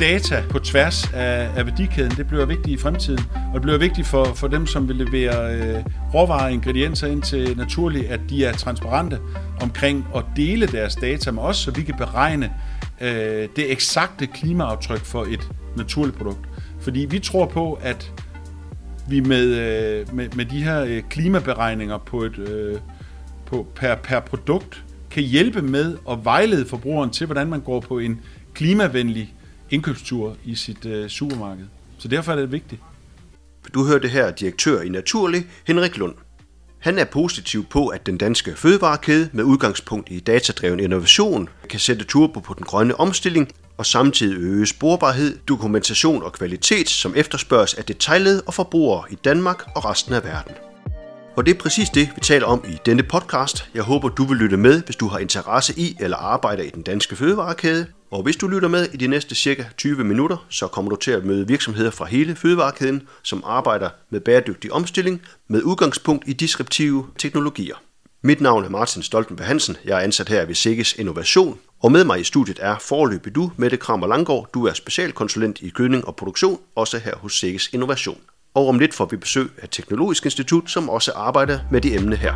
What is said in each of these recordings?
data på tværs af, af værdikæden, det bliver vigtigt i fremtiden. Og det bliver vigtigt for, for dem, som vil levere øh, råvarer og ingredienser ind til naturligt, at de er transparente omkring at dele deres data med os, så vi kan beregne øh, det eksakte klimaaftryk for et naturligt produkt. Fordi vi tror på, at vi med, øh, med, med de her øh, klimaberegninger på et, øh, på, per, per produkt kan hjælpe med at vejlede forbrugeren til, hvordan man går på en klimavenlig indkøbstur i sit øh, supermarked. Så derfor er det vigtigt. Du hørte her direktør i Naturlig, Henrik Lund. Han er positiv på, at den danske fødevarekæde med udgangspunkt i datadreven innovation kan sætte turbo på den grønne omstilling og samtidig øge sporbarhed, dokumentation og kvalitet, som efterspørges af detaljled og forbrugere i Danmark og resten af verden. Og det er præcis det, vi taler om i denne podcast. Jeg håber, du vil lytte med, hvis du har interesse i eller arbejder i den danske fødevarekæde. Og hvis du lytter med i de næste cirka 20 minutter, så kommer du til at møde virksomheder fra hele fødevarekæden, som arbejder med bæredygtig omstilling med udgangspunkt i disruptive teknologier. Mit navn er Martin Stoltenberg Hansen. Jeg er ansat her ved Sikkes Innovation, og med mig i studiet er forløbig du, Mette Kramer Langgaard. Du er specialkonsulent i gødning og produktion, også her hos Sikkes Innovation. Og om lidt får vi besøg af Teknologisk Institut, som også arbejder med de emne her.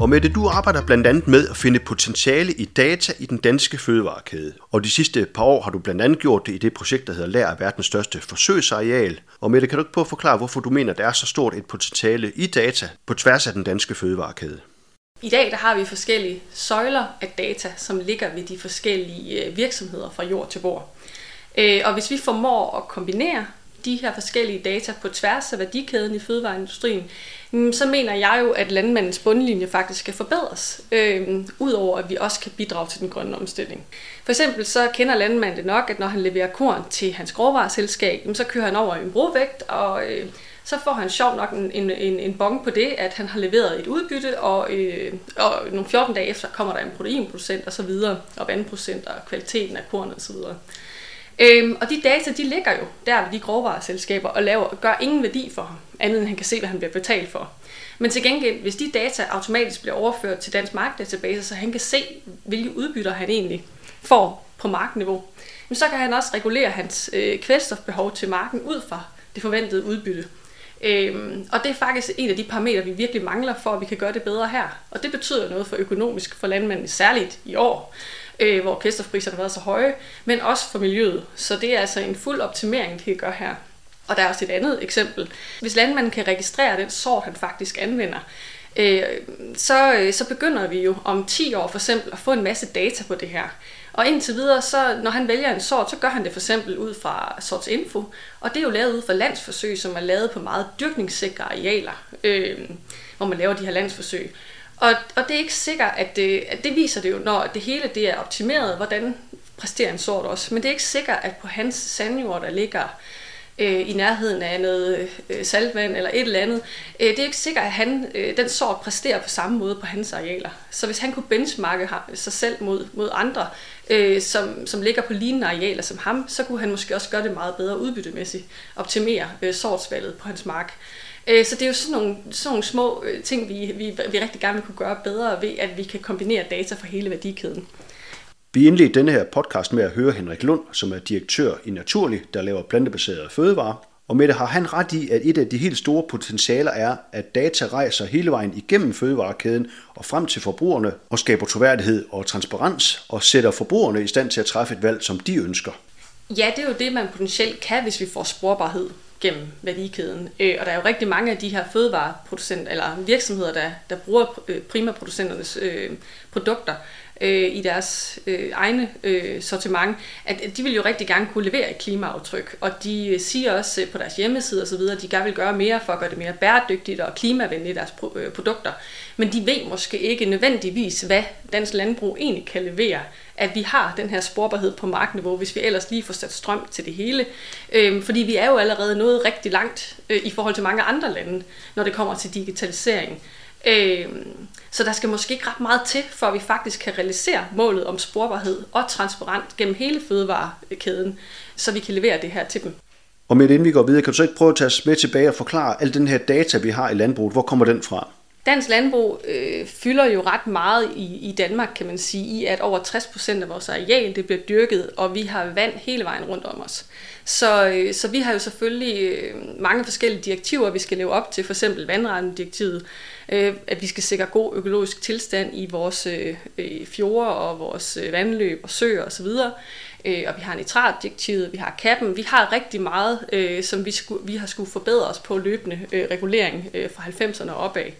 Og med det, du arbejder blandt andet med at finde potentiale i data i den danske fødevarekæde. Og de sidste par år har du blandt andet gjort det i det projekt, der hedder Lær af verdens største forsøgsareal. Og med det kan du ikke på at forklare, hvorfor du mener, der er så stort et potentiale i data på tværs af den danske fødevarekæde? I dag der har vi forskellige søjler af data, som ligger ved de forskellige øh, virksomheder fra jord til bord. Øh, og hvis vi formår at kombinere de her forskellige data på tværs af værdikæden i fødevareindustrien, mm, så mener jeg jo, at landmandens bundlinje faktisk skal forbedres, øh, udover at vi også kan bidrage til den grønne omstilling. For eksempel så kender landmanden det nok, at når han leverer korn til hans grovvareselskab, så kører han over en brovægt, og øh, så får han sjov nok en, en, en, en bong på det, at han har leveret et udbytte, og, øh, og nogle 14 dage efter kommer der en proteinprocent og så videre, og vandprocent og kvaliteten af kornet og så videre. Øhm, og de data, de ligger jo der ved de grovvareselskaber og laver, gør ingen værdi for ham, andet end han kan se, hvad han bliver betalt for. Men til gengæld, hvis de data automatisk bliver overført til Dansk Markdatabase, så han kan se, hvilke udbytter han egentlig får på markniveau, så kan han også regulere hans øh, kvælstofbehov til marken ud fra det forventede udbytte. Øhm, og det er faktisk en af de parametre, vi virkelig mangler for, at vi kan gøre det bedre her. Og det betyder noget for økonomisk for landmændene, særligt i år øh, hvor kvælstofpriserne har været så høje, men også for miljøet. Så det er altså en fuld optimering, det kan gøre her. Og der er også et andet eksempel. Hvis landmanden kan registrere den sort, han faktisk anvender, øh, så, øh, så begynder vi jo om 10 år for eksempel at få en masse data på det her. Og indtil videre, så når han vælger en sort, så gør han det for eksempel ud fra sorts info. Og det er jo lavet ud fra landsforsøg, som er lavet på meget dyrkningssikre arealer, øh, hvor man laver de her landsforsøg. Og, og det er ikke sikkert, at det, at det viser det jo, når det hele det er optimeret, hvordan præsterer en sort også. Men det er ikke sikkert, at på hans sandjord, der ligger øh, i nærheden af noget øh, saltvand eller et eller andet, øh, det er ikke sikkert, at han, øh, den sort præsterer på samme måde på hans arealer. Så hvis han kunne benchmarke sig selv mod, mod andre, øh, øh, som, som ligger på lignende arealer som ham, så kunne han måske også gøre det meget bedre udbyttemæssigt, optimere øh, sortsvalget på hans mark. Øh, så det er jo sådan nogle, sådan nogle små øh, ting, vi, vi, vi rigtig gerne vil kunne gøre bedre ved, at vi kan kombinere data fra hele værdikæden. Vi indledte denne her podcast med at høre Henrik Lund, som er direktør i Naturlig, der laver plantebaserede fødevarer. Og med det har han ret i, at et af de helt store potentialer er, at data rejser hele vejen igennem fødevarekæden og frem til forbrugerne og skaber troværdighed og transparens og sætter forbrugerne i stand til at træffe et valg, som de ønsker. Ja, det er jo det, man potentielt kan, hvis vi får sporbarhed gennem værdikæden. Øh, og der er jo rigtig mange af de her fødevareproducenter, eller virksomheder, der, der bruger øh, primærproducenternes primaproducenternes øh, produkter øh, i deres øh, egne øh, sortiment, at de vil jo rigtig gerne kunne levere et klimaaftryk. Og de øh, siger også øh, på deres hjemmeside osv., at de gerne vil gøre mere for at gøre det mere bæredygtigt og klimavenligt deres øh, produkter. Men de ved måske ikke nødvendigvis, hvad dansk landbrug egentlig kan levere at vi har den her sporbarhed på markniveau, hvis vi ellers lige får sat strøm til det hele. Øhm, fordi vi er jo allerede nået rigtig langt øh, i forhold til mange andre lande, når det kommer til digitalisering. Øhm, så der skal måske ikke ret meget til, for at vi faktisk kan realisere målet om sporbarhed og transparent gennem hele fødevarekæden, så vi kan levere det her til dem. Og med det inden vi går videre, kan du så ikke prøve at tage os med tilbage og forklare al den her data, vi har i landbruget, hvor kommer den fra? Dansk landbrug øh, fylder jo ret meget i, i Danmark, kan man sige, i at over 60% af vores areal det bliver dyrket, og vi har vand hele vejen rundt om os. Så, øh, så vi har jo selvfølgelig øh, mange forskellige direktiver, vi skal leve op til, for eksempel vandrettendirektivet, øh, at vi skal sikre god økologisk tilstand i vores øh, øh fjorde og vores øh, vandløb og søer osv., øh, og vi har nitratdirektivet, vi har kappen, vi har rigtig meget, øh, som vi, skulle, vi har skulle forbedre os på løbende øh, regulering øh, fra 90'erne og opad.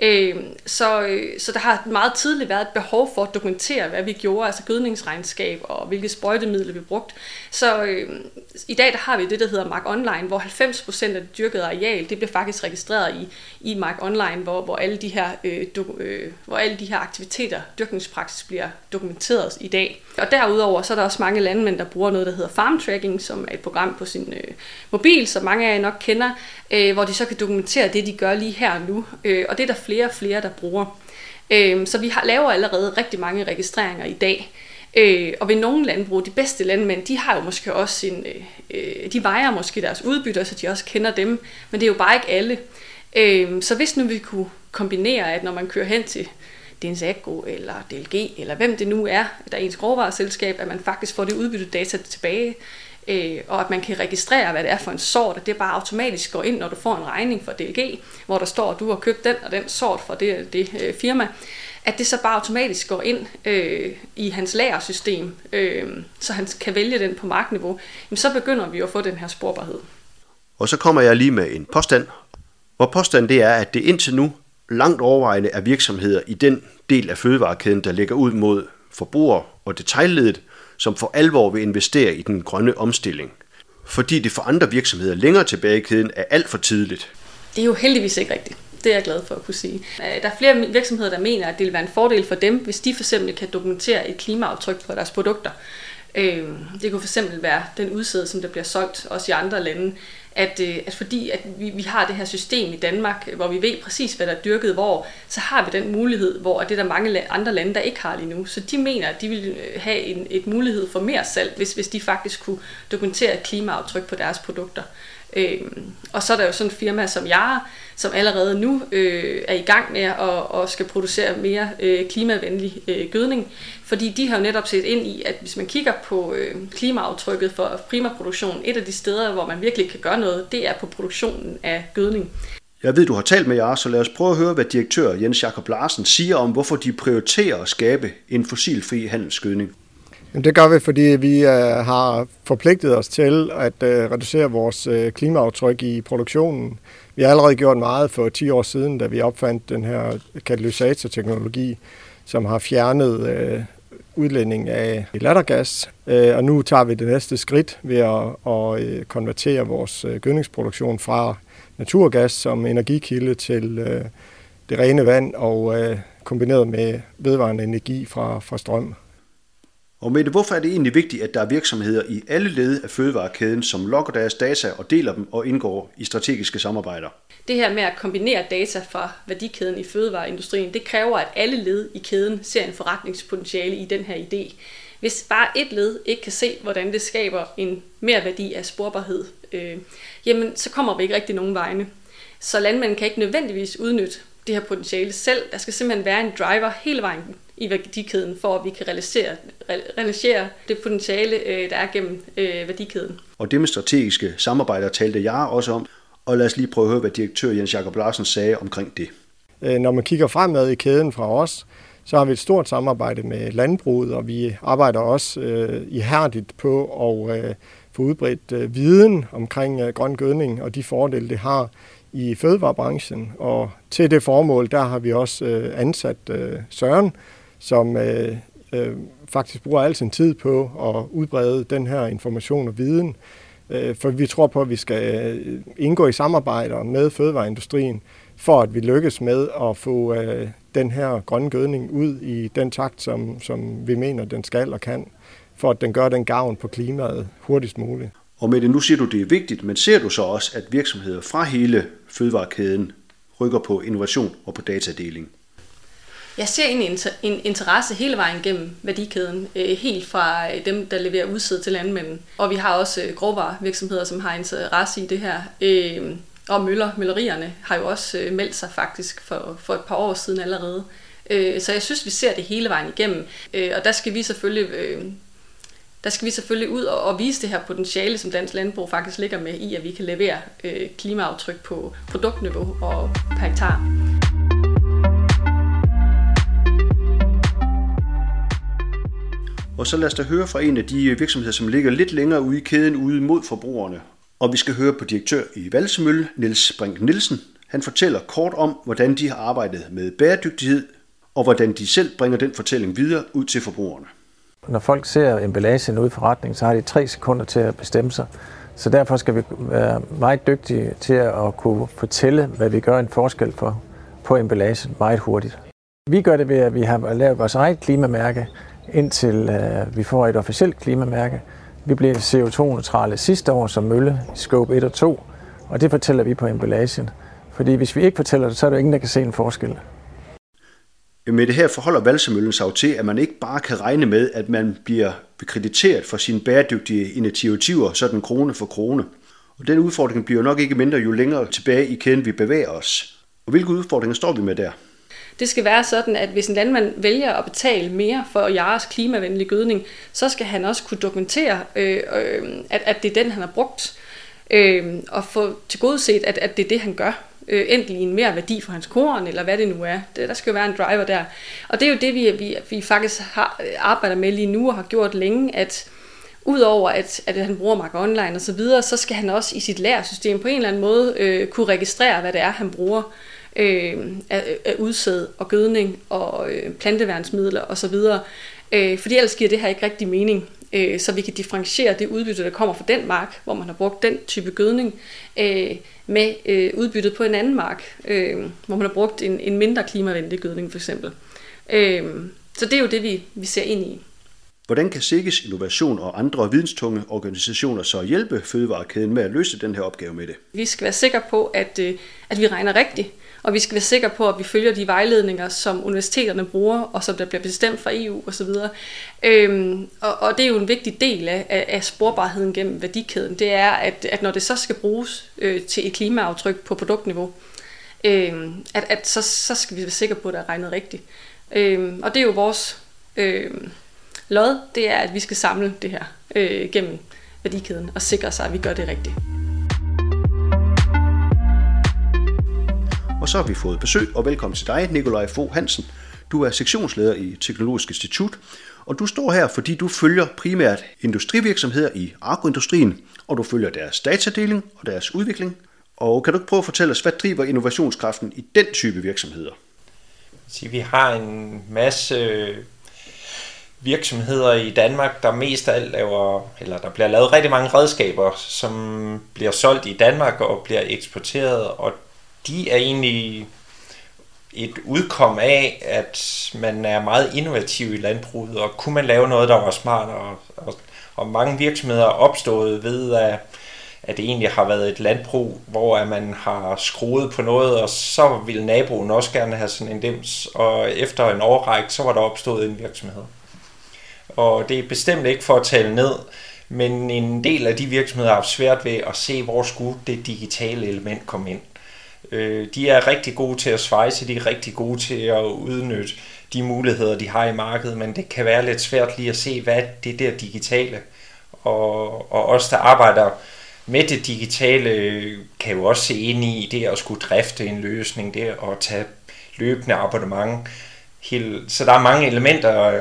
Øh, så, øh, så der har meget tidligt været et behov for at dokumentere, hvad vi gjorde, altså gødningsregnskab og hvilke sprøjtemidler vi brugte. Så øh, i dag der har vi det, der hedder Mark Online, hvor 90% af det dyrkede areal, det bliver faktisk registreret i, i Mark Online, hvor, hvor, alle de her, øh, do, øh, hvor alle de her aktiviteter, dyrkningspraksis bliver dokumenteret i dag. Og derudover så er der også mange landmænd, der bruger noget, der hedder Farm Tracking, som er et program på sin øh, mobil, som mange af jer nok kender, øh, hvor de så kan dokumentere det, de gør lige her og nu. Øh, og det er der flere og flere, der bruger. Øh, så vi har, laver allerede rigtig mange registreringer i dag. Øh, og ved nogle landbrug, de bedste landmænd, de har jo måske også en, øh, øh, de vejer måske deres udbytter, så de også kender dem, men det er jo bare ikke alle. Øh, så hvis nu vi kunne kombinere, at når man kører hen til Dens Agro eller DLG, eller hvem det nu er, der er ens grovvareselskab, at man faktisk får det udbyttet data tilbage, øh, og at man kan registrere, hvad det er for en sort, at det bare automatisk går ind, når du får en regning fra DLG, hvor der står, at du har købt den og den sort fra det, det øh, firma, at det så bare automatisk går ind øh, i hans lagersystem, øh, så han kan vælge den på markniveau, jamen så begynder vi at få den her sporbarhed. Og så kommer jeg lige med en påstand, og påstanden det er, at det indtil nu langt overvejende er virksomheder i den del af fødevarekæden, der ligger ud mod forbruger og detaljledet, som for alvor vil investere i den grønne omstilling. Fordi det for andre virksomheder længere tilbage i kæden er alt for tidligt. Det er jo heldigvis ikke rigtigt. Det er jeg glad for at kunne sige. Øh, der er flere virksomheder, der mener, at det vil være en fordel for dem, hvis de for eksempel kan dokumentere et klimaaftryk på deres produkter. Øh, det kunne for eksempel være den udsæde, som der bliver solgt også i andre lande, at, øh, at fordi at vi, vi har det her system i Danmark, hvor vi ved præcis, hvad der er dyrket hvor, så har vi den mulighed, hvor det er der mange andre lande, der ikke har lige nu. Så de mener, at de vil øh, have en et mulighed for mere salg, hvis, hvis de faktisk kunne dokumentere et klimaaftryk på deres produkter. Øh, og så er der jo sådan et firma som jeg, som allerede nu øh, er i gang med at og skal producere mere øh, klimavenlig øh, gødning. Fordi de har jo netop set ind i, at hvis man kigger på øh, klimaaftrykket for primærproduktion, et af de steder, hvor man virkelig kan gøre noget, det er på produktionen af gødning. Jeg ved, du har talt med jer, så lad os prøve at høre, hvad direktør Jens Jakob Larsen siger om, hvorfor de prioriterer at skabe en fossilfri handelsgødning. Jamen, det gør vi, fordi vi øh, har forpligtet os til at øh, reducere vores øh, klimaaftryk i produktionen. Vi har allerede gjort meget for 10 år siden, da vi opfandt den her katalysatorteknologi, som har fjernet øh, udledning af lattergas. Øh, og nu tager vi det næste skridt ved at, at øh, konvertere vores øh, gødningsproduktion fra naturgas som energikilde til øh, det rene vand og øh, kombineret med vedvarende energi fra, fra strøm. Og med det, hvorfor er det egentlig vigtigt, at der er virksomheder i alle led af fødevarekæden, som logger deres data og deler dem og indgår i strategiske samarbejder? Det her med at kombinere data fra værdikæden i fødevareindustrien, det kræver, at alle led i kæden ser en forretningspotentiale i den her idé. Hvis bare et led ikke kan se, hvordan det skaber en mere værdi af sporbarhed, øh, jamen så kommer vi ikke rigtig nogen vegne. Så landmanden kan ikke nødvendigvis udnytte det her potentiale selv. Der skal simpelthen være en driver hele vejen i værdikæden, for at vi kan realisere, realisere det potentiale, øh, der er gennem øh, værdikæden. Og det med strategiske samarbejder talte jeg også om, og lad os lige prøve at høre, hvad direktør Jens Jakob Larsen sagde omkring det. Øh, når man kigger fremad i kæden fra os, så har vi et stort samarbejde med landbruget, og vi arbejder også øh, ihærdigt på at øh, få udbredt øh, viden omkring øh, grøn gødning og de fordele, det har i fødevarebranchen. Og til det formål, der har vi også øh, ansat øh, Søren, som øh, øh, faktisk bruger al sin tid på at udbrede den her information og viden. Øh, for vi tror på, at vi skal øh, indgå i samarbejder med fødevareindustrien, for at vi lykkes med at få øh, den her grønne gødning ud i den takt, som, som vi mener, den skal og kan, for at den gør den gavn på klimaet hurtigst muligt. Og med det nu siger du, det er vigtigt, men ser du så også, at virksomheder fra hele fødevarekæden rykker på innovation og på datadeling? Jeg ser en, en interesse hele vejen gennem værdikæden, øh, helt fra øh, dem, der leverer udsæd til landmænden. Og vi har også øh, grovvarevirksomheder, som har interesse i det her. Øhm, og møller, møllerierne har jo også øh, meldt sig faktisk for, for et par år siden allerede. Øh, så jeg synes, vi ser det hele vejen igennem. Øh, og der skal vi selvfølgelig... Øh, der skal vi selvfølgelig ud og, og vise det her potentiale, som dansk landbrug faktisk ligger med i, at vi kan levere øh, klimaaftryk på produktniveau og per hektar. Og så lad os da høre fra en af de øh, virksomheder, som ligger lidt længere ude i kæden ude mod forbrugerne. Og vi skal høre på direktør i Valsemølle, Niels Brink Nielsen. Han fortæller kort om, hvordan de har arbejdet med bæredygtighed, og hvordan de selv bringer den fortælling videre ud til forbrugerne. Når folk ser emballagen ude i forretningen, så har de tre sekunder til at bestemme sig. Så derfor skal vi være meget dygtige til at kunne fortælle, hvad vi gør en forskel for på emballagen meget hurtigt. Vi gør det ved, at vi har lavet vores eget klimamærke, indtil øh, vi får et officielt klimamærke. Vi blev CO2-neutrale sidste år som mølle i scope 1 og 2, og det fortæller vi på emballagen. Fordi hvis vi ikke fortæller det, så er der ingen, der kan se en forskel. Med det her forholder Valsemøllen sig til, at man ikke bare kan regne med, at man bliver krediteret for sine bæredygtige initiativer, sådan krone for krone. Og den udfordring bliver nok ikke mindre, jo længere tilbage i kæden vi bevæger os. Og hvilke udfordringer står vi med der? Det skal være sådan, at hvis en landmand vælger at betale mere for jeres klimavenlige gødning, så skal han også kunne dokumentere, øh, øh, at, at det er den, han har brugt, øh, og få tilgodeset, at, at det er det, han gør øh, enten i en mere værdi for hans korn, eller hvad det nu er. Det, der skal jo være en driver der. Og det er jo det, vi, vi, vi faktisk har, øh, arbejder med lige nu og har gjort længe, at udover at, at han bruger Mark Online osv., så, videre, så skal han også i sit lærersystem på en eller anden måde øh, kunne registrere, hvad det er, han bruger øh, af, af udsæd og gødning og øh, planteværnsmidler osv., øh, fordi ellers giver det her ikke rigtig mening øh, så vi kan differentiere det udbytte, der kommer fra den mark, hvor man har brugt den type gødning, øh, med øh, udbyttet på en anden mark, øh, hvor man har brugt en, en mindre klimavenlig gødning for eksempel. Øh, så det er jo det, vi, vi ser ind i. Hvordan kan SIGGES Innovation og andre videnstunge organisationer så hjælpe fødevarekæden med at løse den her opgave med det? Vi skal være sikre på, at, øh, at vi regner rigtigt, og vi skal være sikre på, at vi følger de vejledninger, som universiteterne bruger, og som der bliver bestemt fra EU osv. Øhm, og, og det er jo en vigtig del af, af sporbarheden gennem værdikæden. Det er, at, at når det så skal bruges øh, til et klimaaftryk på produktniveau, øh, at, at så, så skal vi være sikre på, at det er regnet rigtigt. Øh, og det er jo vores øh, lod, det er, at vi skal samle det her øh, gennem værdikæden og sikre sig, at vi gør det rigtigt. Og så har vi fået besøg, og velkommen til dig, Nikolaj Fo Hansen. Du er sektionsleder i Teknologisk Institut, og du står her, fordi du følger primært industrivirksomheder i agroindustrien, og du følger deres datadeling og deres udvikling. Og kan du ikke prøve at fortælle os, hvad driver innovationskraften i den type virksomheder? Vi har en masse øh, virksomheder i Danmark, der mest af alt laver, eller der bliver lavet rigtig mange redskaber, som bliver solgt i Danmark og bliver eksporteret, og de er egentlig et udkom af, at man er meget innovativ i landbruget, og kunne man lave noget, der var smart, og, og, og mange virksomheder er opstået ved, at, at det egentlig har været et landbrug, hvor man har skruet på noget, og så ville naboen også gerne have sådan en dims, og efter en årrække, så var der opstået en virksomhed. Og det er bestemt ikke for at tale ned, men en del af de virksomheder har haft svært ved at se, hvor skulle det digitale element komme ind. Øh, de er rigtig gode til at svejse, de er rigtig gode til at udnytte de muligheder, de har i markedet, men det kan være lidt svært lige at se, hvad det der digitale. Og, og os, der arbejder med det digitale, kan jo også se ind i det at skulle drifte en løsning, det at tage løbende abonnement. Så der er mange elementer,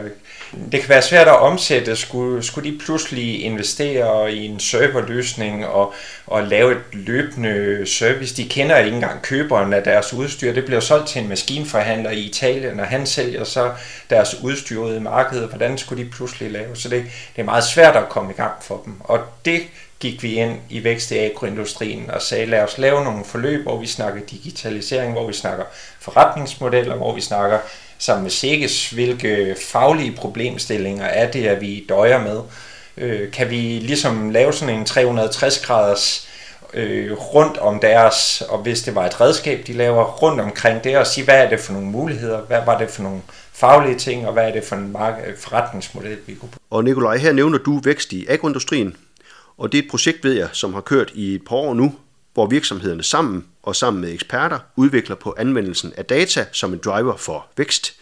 det kan være svært at omsætte. Skulle, skulle de pludselig investere i en serverløsning og, og lave et løbende service? De kender ikke engang køberen af deres udstyr. Det bliver solgt til en maskinforhandler i Italien, og han sælger så deres udstyr ud i markedet. Hvordan skulle de pludselig lave? Så det, det er meget svært at komme i gang for dem. Og det gik vi ind i vækst i agroindustrien og sagde, lad os lave nogle forløb, hvor vi snakker digitalisering, hvor vi snakker forretningsmodeller, hvor vi snakker sammen med Sikkes, hvilke faglige problemstillinger er det, at vi døjer med. Øh, kan vi ligesom lave sådan en 360-graders øh, rundt om deres, og hvis det var et redskab, de laver rundt omkring det, og sige, hvad er det for nogle muligheder, hvad var det for nogle faglige ting, og hvad er det for en øh, forretningsmodel, vi kunne bruge. Og Nikolaj, her nævner du vækst i agroindustrien, og det er et projekt, ved jeg, som har kørt i et par år nu. hvor virksomhederne sammen og sammen med eksperter udvikler på anvendelsen af data som en driver for vækst.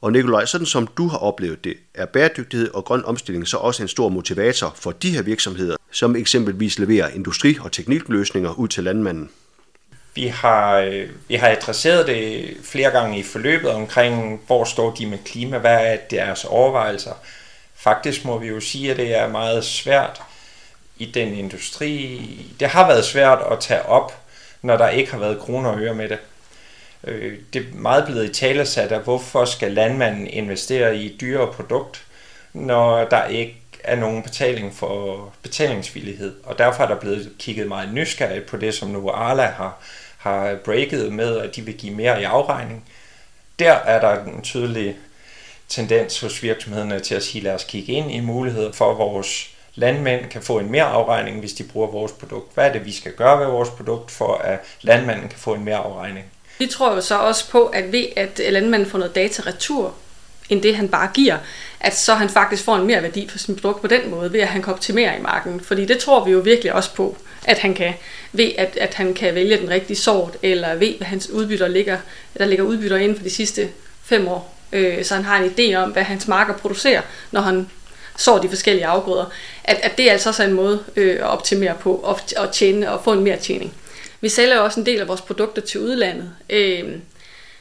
Og Nikolaj, sådan som du har oplevet det, er bæredygtighed og grøn omstilling så også en stor motivator for de her virksomheder, som eksempelvis leverer industri- og teknikløsninger ud til landmanden. Vi har, øh, vi har adresseret det flere gange i forløbet omkring, hvor står de med klima, hvad er deres overvejelser. Faktisk må vi jo sige, at det er meget svært i den industri. Det har været svært at tage op, når der ikke har været kroner og øre med det. Øh, det er meget blevet i talesat af, hvorfor skal landmanden investere i et dyrere produkt, når der ikke er nogen betaling for betalingsvillighed. Og derfor er der blevet kigget meget nysgerrigt på det, som nu Arla har, har breaket med, at de vil give mere i afregning. Der er der en tydelig tendens hos virksomhederne til at sige, lad os kigge ind i muligheder for, vores landmænd kan få en mere afregning, hvis de bruger vores produkt. Hvad er det, vi skal gøre ved vores produkt, for at landmanden kan få en mere afregning? Vi tror jo så også på, at ved at øh, landmanden får noget data retur, end det han bare giver, at så han faktisk får en mere værdi for sin produkt på den måde, ved at han kan optimere i marken. Fordi det tror vi jo virkelig også på, at han kan, ved at, at han kan vælge den rigtige sort, eller ved, hvad hans udbytter ligger, der ligger udbytter inden for de sidste fem år. Øh, så han har en idé om, hvad hans marker producerer, når han så de forskellige afgrøder. At, at det er altså også en måde øh, at optimere på, og, og tjene og få en mere tjening. Vi sælger jo også en del af vores produkter til udlandet. Øh,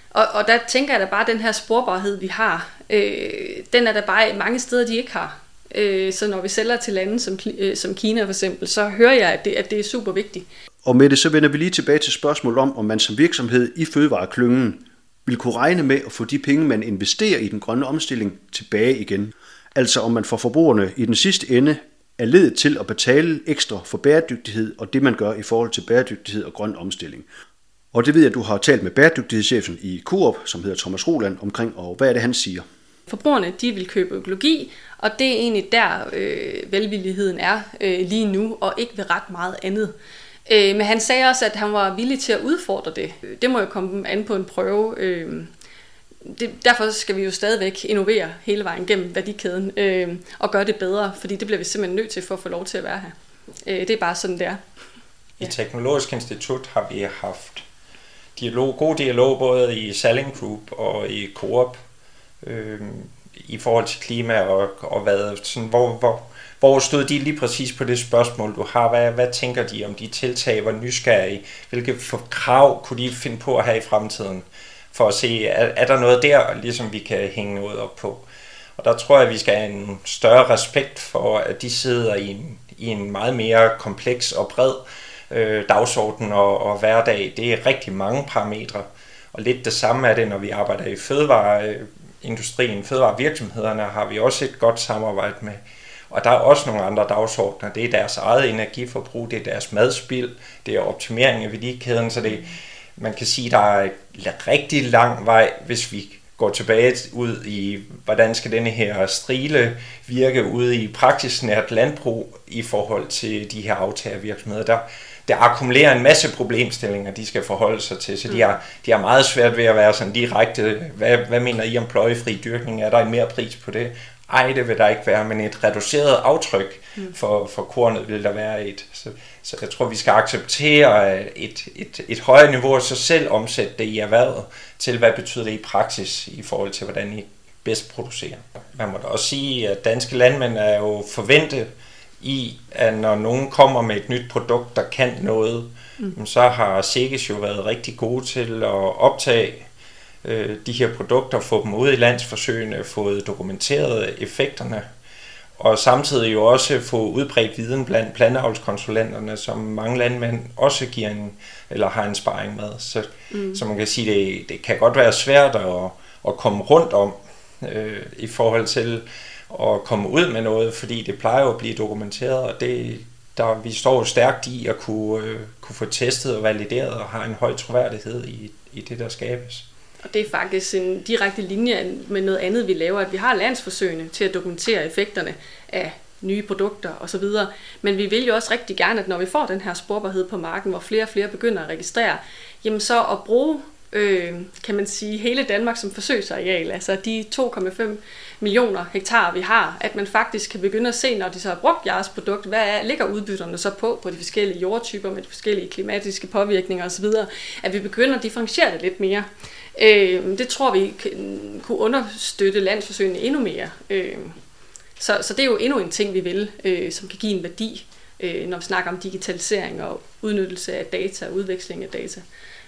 og, og der tænker jeg da bare, at den her sporbarhed, vi har, øh, den er der bare mange steder, de ikke har. Øh, så når vi sælger til lande som, øh, som Kina for eksempel, så hører jeg, at det, at det er super vigtigt. Og med det så vender vi lige tilbage til spørgsmålet om, om man som virksomhed i fødevareklyngen vil kunne regne med at få de penge, man investerer i den grønne omstilling, tilbage igen. Altså om man får forbrugerne i den sidste ende er ledet til at betale ekstra for bæredygtighed og det, man gør i forhold til bæredygtighed og grøn omstilling. Og det ved jeg, at du har talt med bæredygtighedschefen i Coop, som hedder Thomas Roland, omkring, og hvad er det, han siger? Forbrugerne de vil købe økologi, og det er egentlig der øh, velvilligheden er øh, lige nu, og ikke ved ret meget andet. Øh, men han sagde også, at han var villig til at udfordre det. Det må jo komme an på en prøve. Øh, det, derfor skal vi jo stadigvæk innovere hele vejen gennem værdikæden øh, og gøre det bedre, fordi det bliver vi simpelthen nødt til for at få lov til at være her. Øh, det er bare sådan, det er. Ja. I Teknologisk Institut har vi haft dialog, god dialog både i Salling Group og i Coop øh, i forhold til klima og, og hvad, sådan, hvor, hvor, hvor stod de lige præcis på det spørgsmål, du har? Hvad, hvad tænker de om de tiltag? Hvor nysgerrige? Hvilke krav kunne de finde på at have i fremtiden? For at se, er, er der noget der, ligesom vi kan hænge noget op på? Og der tror jeg, at vi skal have en større respekt for, at de sidder i en, i en meget mere kompleks og bred øh, dagsorden og, og hverdag. Det er rigtig mange parametre. Og lidt det samme er det, når vi arbejder i fødevareindustrien, fødevarevirksomhederne har vi også et godt samarbejde med. Og der er også nogle andre dagsordner. Det er deres eget energiforbrug, det er deres madspild, det er optimering af værdikæden, så det, man kan sige, der er rigtig lang vej, hvis vi går tilbage ud i, hvordan skal denne her strile virke ude i praksisnært landbrug i forhold til de her aftagervirksomheder. Der, der akkumulerer en masse problemstillinger, de skal forholde sig til, så de har, de har meget svært ved at være sådan direkte, hvad, hvad mener I om pløjefri dyrkning? Er der en mere pris på det? Ej, det vil der ikke være, men et reduceret aftryk mm. for, for kornet vil der være et. Så, så jeg tror, vi skal acceptere et, et, et højere niveau og så selv omsætte det i erhvervet til, hvad betyder det i praksis i forhold til, hvordan I bedst producerer. Man må da også sige, at danske landmænd er jo forventet i, at når nogen kommer med et nyt produkt, der kan noget, mm. så har Sikkes jo været rigtig gode til at optage øh, de her produkter, få dem ud i landsforsøgene, få dokumenteret effekterne, og samtidig jo også få udbredt viden blandt planteavlskonsulenterne, som mange landmænd også giver en, eller har en sparring med. Så, mm. så man kan sige, det, det kan godt være svært at, at komme rundt om øh, i forhold til at komme ud med noget, fordi det plejer jo at blive dokumenteret, og det, der, vi står jo stærkt i at kunne, øh, kunne få testet og valideret og har en høj troværdighed i, i det, der skabes. Og det er faktisk en direkte linje med noget andet, vi laver, at vi har landsforsøgene til at dokumentere effekterne af nye produkter osv. Men vi vil jo også rigtig gerne, at når vi får den her sporbarhed på marken, hvor flere og flere begynder at registrere, jamen så at bruge øh, kan man sige, hele Danmark som forsøgsareal. Altså de 2,5 millioner hektar, vi har, at man faktisk kan begynde at se, når de så har brugt jeres produkt, hvad er, ligger udbytterne så på, på de forskellige jordtyper med de forskellige klimatiske påvirkninger osv., at vi begynder at differentiere det lidt mere. Øh, det tror vi kunne understøtte landsforsøgene endnu mere. Øh, så, så det er jo endnu en ting, vi vil, øh, som kan give en værdi, øh, når vi snakker om digitalisering og udnyttelse af data og udveksling af data.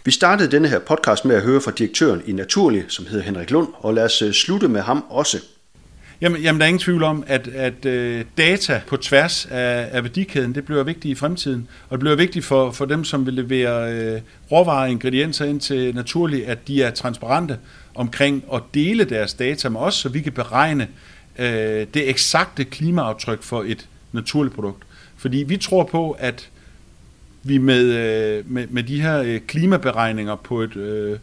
Vi startede denne her podcast med at høre fra direktøren i Naturlig, som hedder Henrik Lund, og lad os øh, slutte med ham også. Jamen, jamen der er ingen tvivl om, at, at øh, data på tværs af, af værdikæden, det bliver vigtigt i fremtiden. Og det bliver vigtigt for, for dem, som vil levere øh, råvarer og ingredienser ind til naturligt, at de er transparente omkring at dele deres data med os, så vi kan beregne øh, det eksakte klimaaftryk for et naturligt produkt. Fordi vi tror på, at vi med, øh, med, med de her øh, klimaberegninger på et, øh,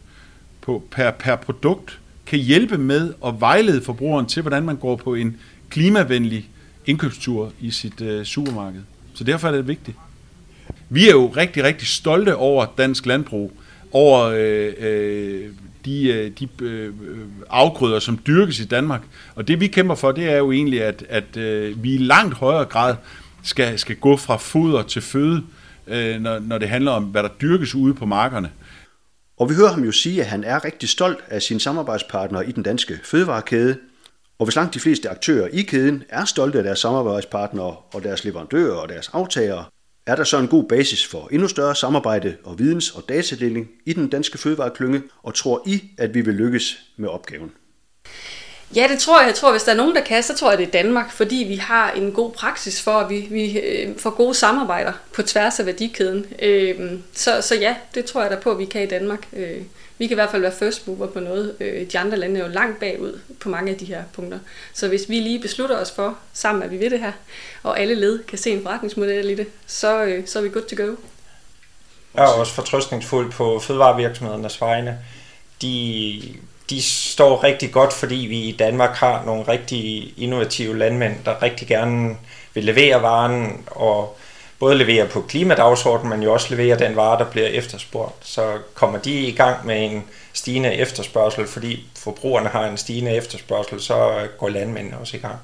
på, per, per produkt, kan hjælpe med at vejlede forbrugeren til, hvordan man går på en klimavenlig indkøbstur i sit øh, supermarked. Så derfor er det vigtigt. Vi er jo rigtig, rigtig stolte over dansk landbrug, over øh, øh, de, øh, de øh, afgrøder, som dyrkes i Danmark. Og det vi kæmper for, det er jo egentlig, at, at øh, vi i langt højere grad skal, skal gå fra foder til føde, øh, når, når det handler om, hvad der dyrkes ude på markerne. Og vi hører ham jo sige, at han er rigtig stolt af sine samarbejdspartnere i den danske fødevarekæde. Og hvis langt de fleste aktører i kæden er stolte af deres samarbejdspartnere og deres leverandører og deres aftagere, er der så en god basis for endnu større samarbejde og videns- og datadeling i den danske fødevareklynge, og tror I, at vi vil lykkes med opgaven? Ja, det tror jeg. Jeg tror, hvis der er nogen, der kan, så tror jeg, det er Danmark, fordi vi har en god praksis for, at vi, vi øh, får gode samarbejder på tværs af værdikæden. Øh, så, så ja, det tror jeg da på, at vi kan i Danmark. Øh, vi kan i hvert fald være first mover på noget. Øh, de andre lande er jo langt bagud på mange af de her punkter. Så hvis vi lige beslutter os for, sammen at vi ved det her, og alle led kan se en forretningsmodel i det, så, øh, så er vi good to go. Jeg er også fortrøstningsfuld på fødevarevirksomhedernes vegne. De de står rigtig godt, fordi vi i Danmark har nogle rigtig innovative landmænd, der rigtig gerne vil levere varen og både levere på klimadagsordenen, men jo også levere den vare, der bliver efterspurgt. Så kommer de i gang med en stigende efterspørgsel, fordi forbrugerne har en stigende efterspørgsel, så går landmændene også i gang.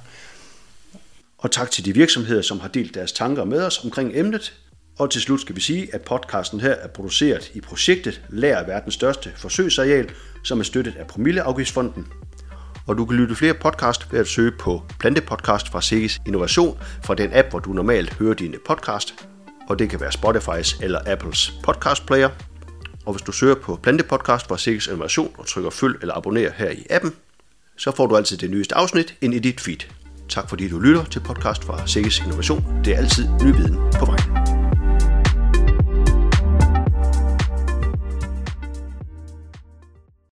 Og tak til de virksomheder, som har delt deres tanker med os omkring emnet. Og til slut skal vi sige, at podcasten her er produceret i projektet Lær verdens største forsøgsareal, som er støttet af Promilleafgiftsfonden. Og du kan lytte flere podcast ved at søge på Plantepodcast fra Sikkes Innovation fra den app, hvor du normalt hører dine podcast. Og det kan være Spotify's eller Apples podcast player. Og hvis du søger på Plantepodcast fra Sikkes Innovation og trykker følg eller abonner her i appen, så får du altid det nyeste afsnit ind i dit feed. Tak fordi du lytter til podcast fra Sikkes Innovation. Det er altid ny viden på vej.